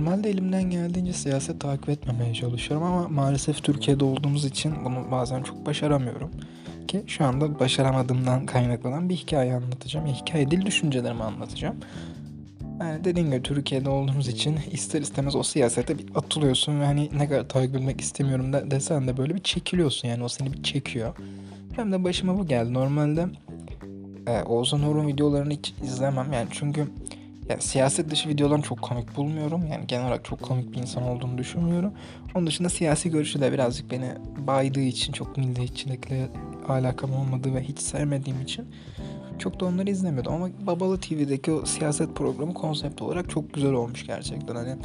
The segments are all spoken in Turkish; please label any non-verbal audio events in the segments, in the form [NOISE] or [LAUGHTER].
normalde elimden geldiğince siyaset takip etmemeye çalışıyorum ama maalesef Türkiye'de olduğumuz için bunu bazen çok başaramıyorum. Ki şu anda başaramadığımdan kaynaklanan bir hikaye anlatacağım. Hikaye değil düşüncelerimi anlatacağım. Yani dediğim gibi Türkiye'de olduğumuz için ister istemez o siyasete bir atılıyorsun ve hani ne kadar takip etmek istemiyorum da desen de böyle bir çekiliyorsun yani o seni bir çekiyor. Hem de başıma bu geldi. Normalde e, Oğuzhan Uğur'un videolarını hiç izlemem yani çünkü yani siyaset dışı videolarını çok komik bulmuyorum. Yani genel olarak çok komik bir insan olduğunu düşünmüyorum. Onun dışında siyasi görüşü de birazcık beni baydığı için çok milliyetçilikle alakam olmadığı ve hiç sevmediğim için çok da onları izlemiyordum. Ama Babalı TV'deki o siyaset programı konsept olarak çok güzel olmuş gerçekten. Hani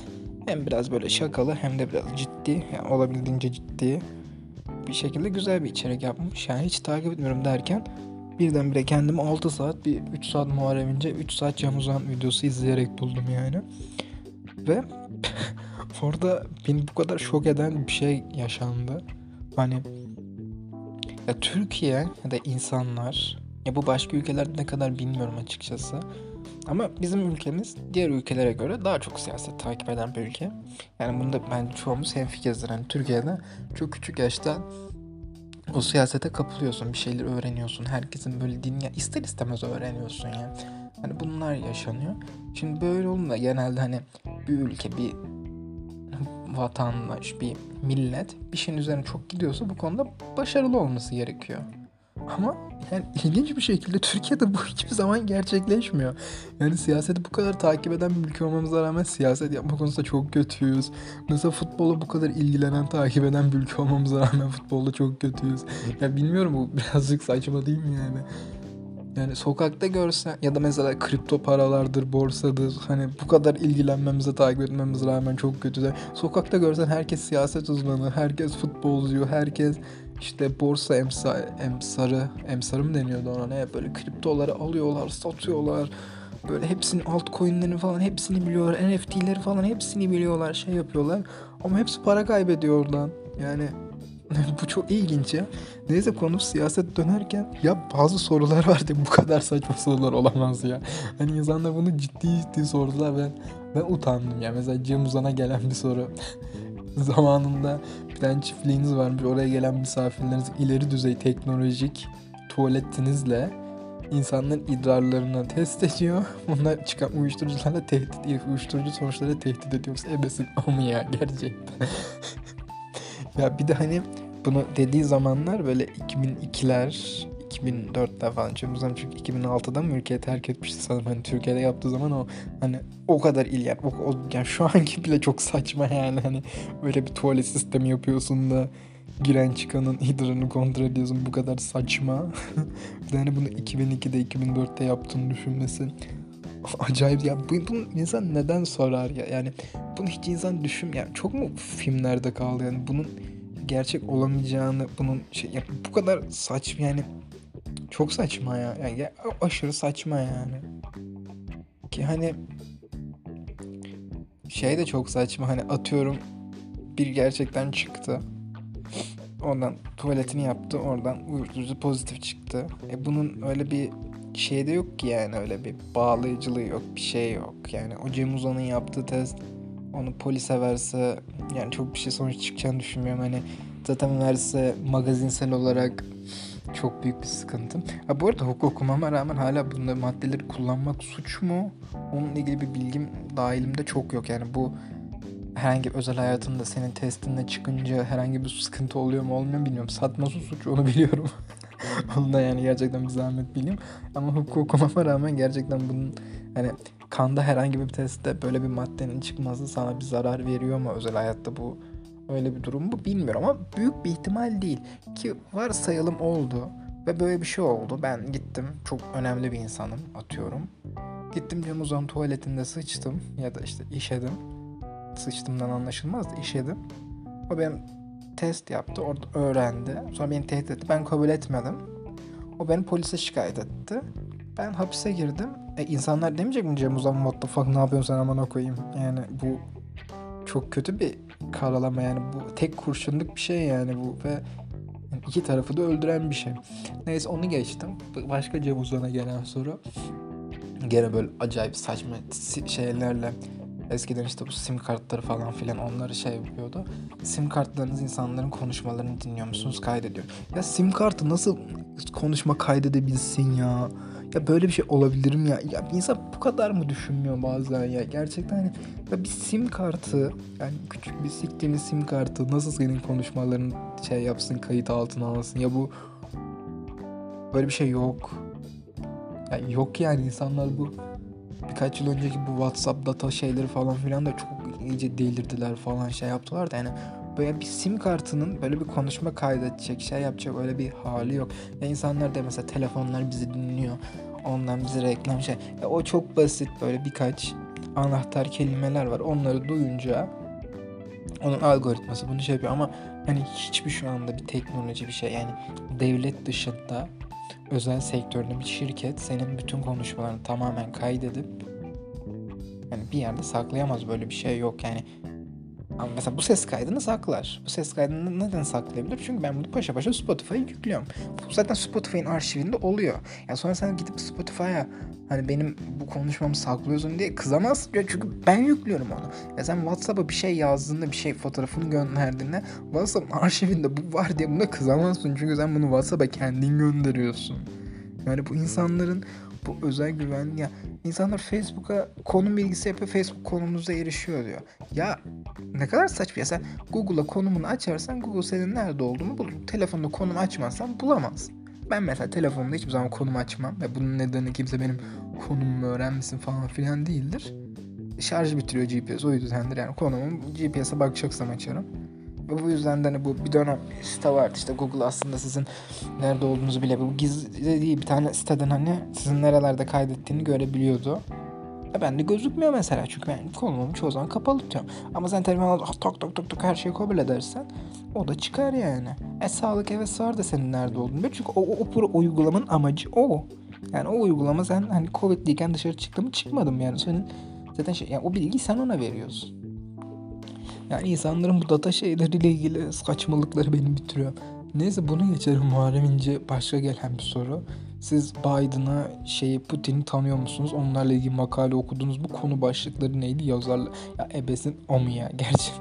hem biraz böyle şakalı hem de biraz ciddi. Yani olabildiğince ciddi bir şekilde güzel bir içerik yapmış. Yani hiç takip etmiyorum derken birdenbire kendimi 6 saat bir 3 saat Muharrem İnce 3 saat Cem Uzan videosu izleyerek buldum yani. Ve [LAUGHS] orada beni bu kadar şok eden bir şey yaşandı. Hani ya Türkiye ya da insanlar ya bu başka ülkelerde ne kadar bilmiyorum açıkçası. Ama bizim ülkemiz diğer ülkelere göre daha çok siyaset takip eden bir ülke. Yani bunda ben çoğumuz hemfikirdir. Hani Türkiye'de çok küçük yaşta o siyasete kapılıyorsun. Bir şeyler öğreniyorsun. Herkesin böyle dinle ister istemez öğreniyorsun ya. Hani bunlar yaşanıyor. Şimdi böyle olunca genelde hani bir ülke, bir vatandaş, bir millet bir şeyin üzerine çok gidiyorsa bu konuda başarılı olması gerekiyor. Ama yani ilginç bir şekilde [LAUGHS] Türkiye'de bu hiçbir zaman gerçekleşmiyor. Yani siyaseti bu kadar takip eden bir ülke olmamıza rağmen siyaset yapma konusunda çok kötüyüz. Mesela futbola bu kadar ilgilenen, takip eden bir ülke olmamıza rağmen futbolda çok kötüyüz. Ya bilmiyorum bu [LAUGHS] birazcık saçma değil mi yani? Yani sokakta görsen ya da mesela kripto paralardır, borsadır hani bu kadar ilgilenmemize, takip etmemize rağmen çok kötü de sokakta görsen herkes siyaset uzmanı, herkes futbolcu, herkes işte borsa emsa, emsarı, emsarı mı deniyordu ona ne böyle kriptoları alıyorlar, satıyorlar. Böyle hepsinin altcoin'lerini falan hepsini biliyorlar. NFT'leri falan hepsini biliyorlar, şey yapıyorlar. Ama hepsi para kaybediyor oradan. Yani [LAUGHS] bu çok ilginç ya. Neyse konu siyaset dönerken ya bazı sorular vardı bu kadar saçma sorular olamaz ya. Hani insanlar bunu ciddi ciddi sordular ben ben utandım ya. Mesela Cem Uzan'a gelen bir soru. [LAUGHS] Zamanında bir tane çiftliğiniz varmış. Oraya gelen misafirleriniz ileri düzey teknolojik tuvaletinizle insanların idrarlarını test ediyor. [LAUGHS] Bunlar çıkan uyuşturucularla tehdit, uyuşturucu sonuçları tehdit ediyoruz. Ebesin [LAUGHS] mu ya gerçekten. ya bir de hani bunu dediği zamanlar böyle 2002'ler 2004'te falan Cemuzan çünkü 2006'da mı ülkeyi terk etmişti sanırım? Hani Türkiye'de yaptığı zaman o hani o kadar il yani, o, o, yani şu anki bile çok saçma yani. Hani böyle bir tuvalet sistemi yapıyorsun da giren çıkanın idrarını kontrol ediyorsun. Bu kadar saçma. [LAUGHS] yani bunu 2002'de 2004'te yaptığını düşünmesi [LAUGHS] acayip ya. Bu, bunu insan neden sorar ya? Yani bunu hiç insan düşün yani çok mu filmlerde kaldı? Yani bunun gerçek olamayacağını bunun şey ya bu kadar saçma yani çok saçma ya. Yani ya, aşırı saçma yani. Ki hani şey de çok saçma hani atıyorum bir gerçekten çıktı. Ondan tuvaletini yaptı. Oradan uyuşturucu pozitif çıktı. E bunun öyle bir şey de yok ki yani öyle bir bağlayıcılığı yok. Bir şey yok. Yani o Cem Uzan'ın yaptığı test onu polise verse yani çok bir şey sonuç çıkacağını düşünmüyorum. Hani zaten verse magazinsel olarak çok büyük bir sıkıntı. Ha, bu arada hukuk okumama rağmen hala bunda maddeleri kullanmak suç mu? Onunla ilgili bir bilgim dahilimde çok yok. Yani bu herhangi bir özel hayatında senin testinde çıkınca herhangi bir sıkıntı oluyor mu olmuyor mu bilmiyorum. Satması suç onu [LAUGHS] biliyorum. onu da yani gerçekten bir zahmet bileyim. Ama hukuk okumama rağmen gerçekten bunun hani kanda herhangi bir testte böyle bir maddenin çıkması sana bir zarar veriyor mu özel hayatta bu öyle bir durum mu bilmiyorum ama büyük bir ihtimal değil ki varsayalım oldu ve böyle bir şey oldu. Ben gittim çok önemli bir insanım atıyorum. Gittim Cem Uzan tuvaletinde sıçtım ya da işte işedim. Sıçtımdan anlaşılmaz da işedim. O benim test yaptı orada öğrendi. Sonra beni tehdit etti. Ben kabul etmedim. O beni polise şikayet etti. Ben hapise girdim. E insanlar demeyecek mi Cem Uzan what the fuck ne yapıyorsun sen amına koyayım. Yani bu çok kötü bir karalama yani bu tek kurşunluk bir şey yani bu ve iki tarafı da öldüren bir şey. Neyse onu geçtim. Başka Cem Uzan'a gelen soru. Gene böyle acayip saçma şeylerle Eskiden işte bu sim kartları falan filan onları şey yapıyordu. Sim kartlarınız insanların konuşmalarını dinliyor musunuz kaydediyor. Ya sim kartı nasıl konuşma kaydedebilsin ya? Ya böyle bir şey olabilir mi ya? Ya insan bu kadar mı düşünmüyor bazen ya? Gerçekten hani ya bir sim kartı yani küçük bir siktiğimiz sim kartı nasıl senin konuşmalarını şey yapsın kayıt altına alsın ya bu böyle bir şey yok. Ya yok yani insanlar bu birkaç yıl önceki bu WhatsApp data şeyleri falan filan da çok iyice delirdiler falan şey yaptılar da yani böyle bir sim kartının böyle bir konuşma kaydedecek şey yapacak öyle bir hali yok. Ya insanlar da mesela telefonlar bizi dinliyor. Ondan bize reklam şey. Ya o çok basit böyle birkaç anahtar kelimeler var. Onları duyunca onun algoritması bunu şey yapıyor ama hani hiçbir şu anda bir teknoloji bir şey yani devlet dışında özel sektörde bir şirket senin bütün konuşmalarını tamamen kaydedip yani bir yerde saklayamaz böyle bir şey yok yani ama mesela bu ses kaydını saklar. Bu ses kaydını neden saklayabilir? Çünkü ben bunu paşa paşa Spotify'a yüklüyorum. Bu zaten Spotify'ın arşivinde oluyor. Yani sonra sen gidip Spotify'a hani benim bu konuşmamı saklıyorsun diye kızamazsın. Ya çünkü ben yüklüyorum onu. Ya sen WhatsApp'a bir şey yazdığında bir şey fotoğrafını gönderdiğinde WhatsApp'ın arşivinde bu var diye buna kızamazsın. Çünkü sen bunu WhatsApp'a kendin gönderiyorsun. Yani bu insanların bu özel güven ya insanlar Facebook'a konum bilgisi yapıyor Facebook konumunuza erişiyor diyor. Ya ne kadar saçma ya sen Google'a konumunu açarsan Google senin nerede olduğunu bulur. Telefonda konum açmazsan bulamaz. Ben mesela telefonda hiçbir zaman konum açmam ve bunun nedeni kimse benim konumumu öğrenmesin falan filan değildir. Şarj bitiriyor GPS o yüzdendir yani konumum GPS'e bakacaksam açarım. Bu yüzden de hani bu bir dönem site vardı işte Google aslında sizin nerede olduğunuzu bile bu gizli değil bir tane siteden hani sizin nerelerde kaydettiğini görebiliyordu. E ben de gözükmüyor mesela çünkü ben konumumu çoğu zaman kapalı tutuyorum. Ama sen telefona tok tok tok tok her şeyi kabul edersen o da çıkar yani. E sağlık evet var da senin nerede olduğunu biliyor. Çünkü o, o, o uygulamanın amacı o. Yani o uygulama sen hani Covid'liyken dışarı çıktı mı çıkmadım yani. Senin zaten şey yani o bilgiyi sen ona veriyorsun. Yani insanların bu data şeyleriyle ilgili saçmalıkları beni bitiriyor. Neyse bunu geçelim Muharrem İnce başka gelen bir soru. Siz Biden'a şeyi Putin'i tanıyor musunuz? Onlarla ilgili makale okudunuz mu? Konu başlıkları neydi? Yazarlar. Ya ebesin o mu ya? [LAUGHS] Gerçi.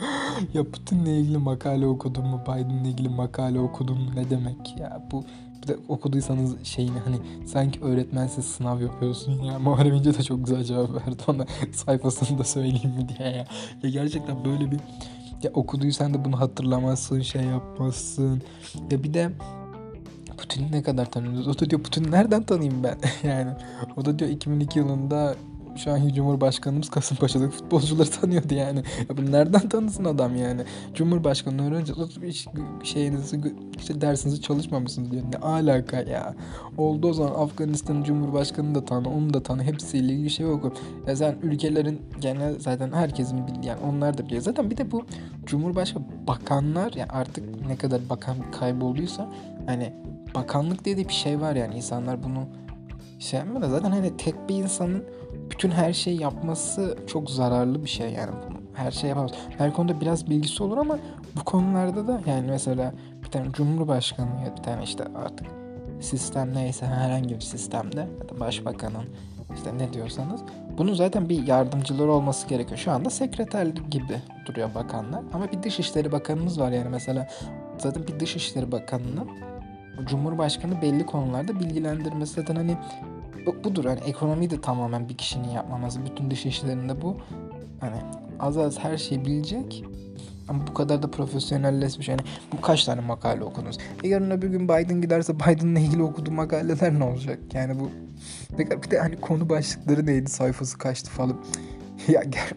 [GASPS] ya Putin'le ilgili makale okudum mu? Biden'la ilgili makale okudum mu? Ne demek ya? Bu de okuduysanız şeyini hani sanki öğretmensiz sınav yapıyorsun ya. [LAUGHS] Muharrem İnce de çok güzel cevap verdi ona [LAUGHS] sayfasını da söyleyeyim mi diye ya. Ya gerçekten böyle bir ya okuduysan da bunu hatırlamazsın, şey yapmazsın. Ya bir de Putin'i ne kadar tanıyorsunuz? O da diyor Putin'i nereden tanıyayım ben? [LAUGHS] yani o da diyor 2002 yılında şu an Cumhurbaşkanımız Kasımpaşa'daki futbolcuları [LAUGHS] tanıyordu yani. Ya bunu nereden tanısın adam yani? Cumhurbaşkanı öğrenci hiç şeyinizi işte dersinizi çalışmamışsınız diyor. Ne alaka ya? Oldu o zaman Afganistan'ın Cumhurbaşkanını da tanı, onu da tanı. Hepsiyle ilgili şey oku. Ya sen ülkelerin genel zaten herkesin bildiği yani onlar da biliyor. Zaten bir de bu Cumhurbaşkanı bakanlar ya yani artık ne kadar bakan kaybolduysa hani bakanlık diye de bir şey var yani insanlar bunu şey yapmıyor zaten hani tek bir insanın bütün her şeyi yapması çok zararlı bir şey yani. Her şey yapamaz. Her konuda biraz bilgisi olur ama bu konularda da yani mesela bir tane cumhurbaşkanı ya bir tane işte artık sistem neyse herhangi bir sistemde ya da başbakanın işte ne diyorsanız bunun zaten bir yardımcıları olması gerekiyor. Şu anda sekreter gibi duruyor bakanlar ama bir dışişleri bakanımız var yani mesela zaten bir dışişleri bakanının Cumhurbaşkanı belli konularda bilgilendirmesi zaten hani budur. Hani ekonomi de tamamen bir kişinin yapmaması. Bütün dış işlerinde bu. Hani az az her şeyi bilecek. Ama bu kadar da profesyonelleşmiş. Yani bu kaç tane makale okudunuz? E yarın öbür gün Biden giderse Biden'la ilgili okuduğu makaleler ne olacak? Yani bu bir de hani konu başlıkları neydi sayfası kaçtı falan. [LAUGHS] ya gel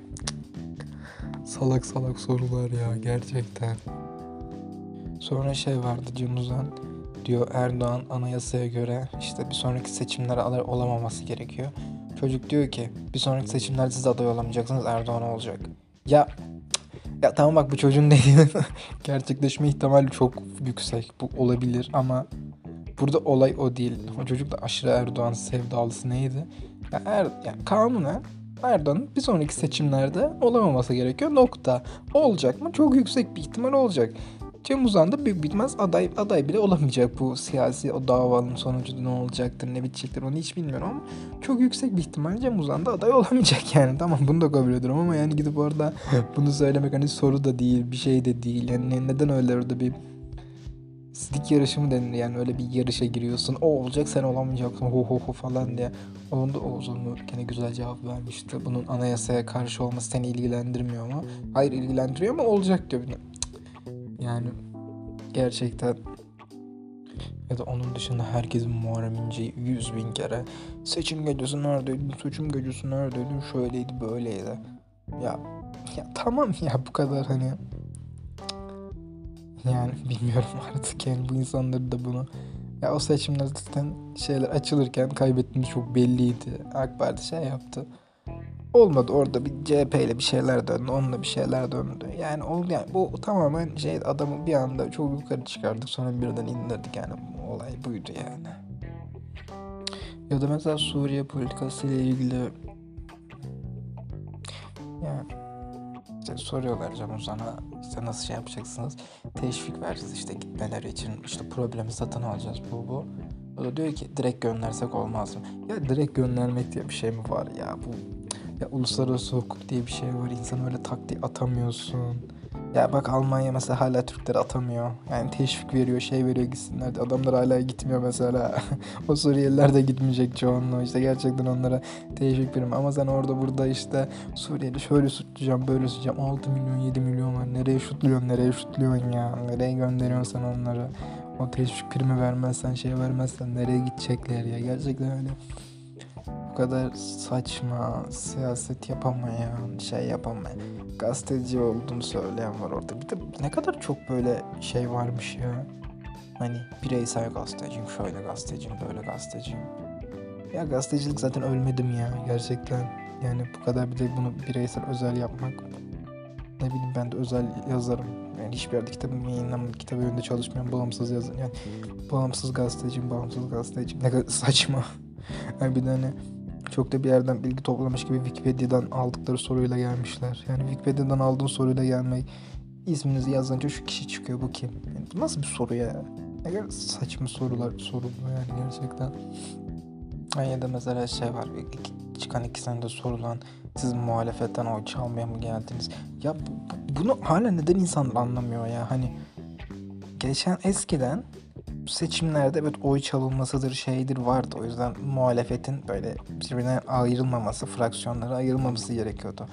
salak salak sorular ya gerçekten. Sonra şey vardı Can Uzan diyor Erdoğan anayasaya göre işte bir sonraki seçimlere aday olamaması gerekiyor. Çocuk diyor ki bir sonraki seçimlerde siz aday olamayacaksınız Erdoğan olacak. Ya ya tamam bak bu çocuğun [LAUGHS] dediğinin gerçekleşme ihtimali çok yüksek. Bu olabilir ama burada olay o değil. O çocuk da aşırı Erdoğan sevdalısı neydi? Ya er, yani kanunen Erdoğan'ın bir sonraki seçimlerde olamaması gerekiyor. Nokta. Olacak mı? Çok yüksek bir ihtimal olacak. Cem Uzan da büyük bitmez aday aday bile olamayacak bu siyasi o davanın sonucu ne olacaktır ne bitecektir onu hiç bilmiyorum ama çok yüksek bir ihtimal Cem Uzan da aday [LAUGHS] olamayacak yani. Tamam bunu da kabul ediyorum ama yani gidip orada [LAUGHS] bunu söylemek hani soru da değil bir şey de değil. Yani neden öyle orada bir sidik yarışı mı denir yani öyle bir yarışa giriyorsun? O olacak sen olamayacaksın ho ho ho falan diye. Onda Oğuz Onur gene güzel cevap vermişti. Bunun anayasaya karşı olması seni ilgilendirmiyor mu? Hayır ilgilendiriyor ama olacak diyor yani gerçekten ya da onun dışında herkesin Muharrem İnce'yi yüz bin kere seçim gecesi neredeydin, seçim gecesi neredeydin, şöyleydi böyleydi. Ya, ya tamam ya bu kadar hani yani [LAUGHS] bilmiyorum artık yani bu insanları da bunu ya o seçimler zaten şeyler açılırken kaybettiğimiz çok belliydi. AK Parti şey yaptı. Olmadı orada bir CHP ile bir şeyler döndü. Onunla bir şeyler döndü. Yani oldu yani bu tamamen şey adamı bir anda çok yukarı çıkardık sonra birden indirdik yani olay buydu yani. Ya da mesela Suriye politikası ile ilgili yani işte soruyorlar canım sana işte nasıl şey yapacaksınız teşvik vereceğiz işte gitmeleri için işte problemi satın alacağız bu bu. O da diyor ki direkt göndersek olmaz mı? Ya direkt göndermek diye bir şey mi var ya bu ya uluslararası hukuk diye bir şey var. İnsan öyle tak atamıyorsun. Ya bak Almanya mesela hala Türkleri atamıyor. Yani teşvik veriyor, şey veriyor gitsinler. Adamlar hala gitmiyor mesela. [LAUGHS] o Suriyeliler de gitmeyecek çoğunluğu. İşte gerçekten onlara teşvik veriyorum. Ama sen orada burada işte Suriyeli şöyle şutlayacağım, böyle şutlayacağım. 6 milyon, 7 milyon var. Nereye şutluyorsun, nereye şutluyorsun ya? Nereye gönderiyorsun sen onları? O teşvik primi vermezsen, şey vermezsen nereye gidecekler ya? Gerçekten öyle kadar saçma, siyaset yapamayan, şey yapamayan, gazeteci olduğunu söyleyen var orada. Bir de ne kadar çok böyle şey varmış ya. Hani bireysel gazeteciyim, şöyle gazeteciyim, böyle gazeteciyim. Ya gazetecilik zaten ölmedim ya gerçekten. Yani bu kadar bir de bunu bireysel özel yapmak. Ne bileyim ben de özel yazarım. Yani hiçbir yerde kitabım yayınlamadım. Kitap önünde çalışmıyorum. Bağımsız yazın. Yani bağımsız gazeteciyim, bağımsız gazeteciyim. Ne kadar [LAUGHS] saçma. Yani bir de hani çok da bir yerden bilgi toplamış gibi Wikipedia'dan aldıkları soruyla gelmişler. Yani Wikipedia'dan aldığın soruyla gelmek isminizi yazınca şu kişi çıkıyor bu kim? Yani nasıl bir soru ya? Ne kadar saçma sorular soruldu yani gerçekten. Yani ya da mesela şey var iki, çıkan iki senede sorulan siz muhalefetten oy çalmaya mı geldiniz? Ya bu, bunu hala neden insanlar anlamıyor ya? Hani geçen eskiden seçimlerde evet oy çalınmasıdır şeydir vardı. O yüzden muhalefetin böyle birbirine ayrılmaması, fraksiyonlara ayrılmaması gerekiyordu.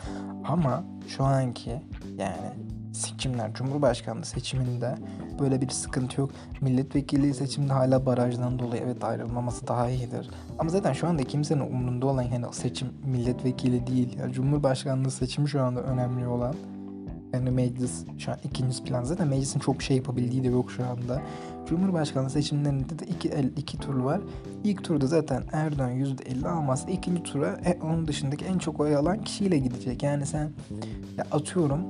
Ama şu anki yani seçimler, Cumhurbaşkanlığı seçiminde böyle bir sıkıntı yok. Milletvekili seçimde hala barajdan dolayı evet ayrılmaması daha iyidir. Ama zaten şu anda kimsenin umurunda olan yani seçim milletvekili değil. Yani Cumhurbaşkanlığı seçimi şu anda önemli olan. Yani meclis şu an ikinci plan. Zaten meclisin çok şey yapabildiği de yok şu anda. Cumhurbaşkanlığı seçimlerinde de iki, el, iki tur var. İlk turda zaten Erdoğan %50 almazsa ikinci tura e, onun dışındaki en çok oy alan kişiyle gidecek. Yani sen ya atıyorum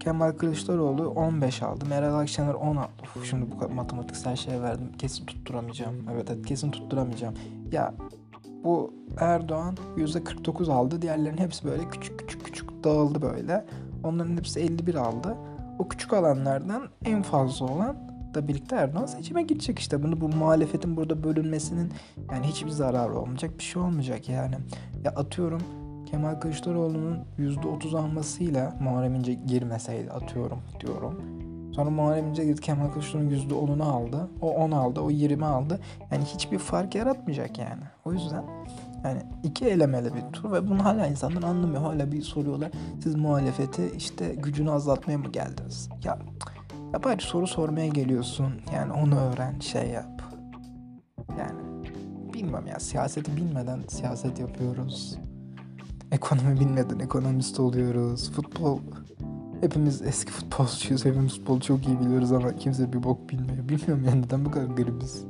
Kemal Kılıçdaroğlu 15 aldı. Meral Akşener 10 aldı. Uf, şimdi bu matematiksel şey verdim. Kesin tutturamayacağım. Evet, evet kesin tutturamayacağım. Ya bu Erdoğan %49 aldı. Diğerlerinin hepsi böyle küçük küçük küçük dağıldı böyle. Onların hepsi 51 aldı. O küçük alanlardan en fazla olan da birlikte Erdoğan seçime gidecek işte. Bunu bu muhalefetin burada bölünmesinin yani hiçbir zararı olmayacak bir şey olmayacak yani. Ya atıyorum Kemal Kılıçdaroğlu'nun %30 almasıyla Muharrem İnce girmeseydi atıyorum diyorum. Sonra Muharrem İnce gitti Kemal Kılıçdaroğlu'nun %10'unu aldı. O 10 aldı, o 20 aldı. Yani hiçbir fark yaratmayacak yani. O yüzden yani iki elemeli bir tur ve bunu hala insanlar anlamıyor. Hala bir soruyorlar. Siz muhalefeti işte gücünü azaltmaya mı geldiniz? Ya ya soru sormaya geliyorsun. Yani onu öğren, şey yap. Yani bilmem ya siyaseti bilmeden siyaset yapıyoruz. Ekonomi bilmeden ekonomist oluyoruz. Futbol hepimiz eski futbolcuyuz. Hepimiz futbolu çok iyi biliyoruz ama kimse bir bok bilmiyor. Bilmiyorum yani neden bu kadar garibiz.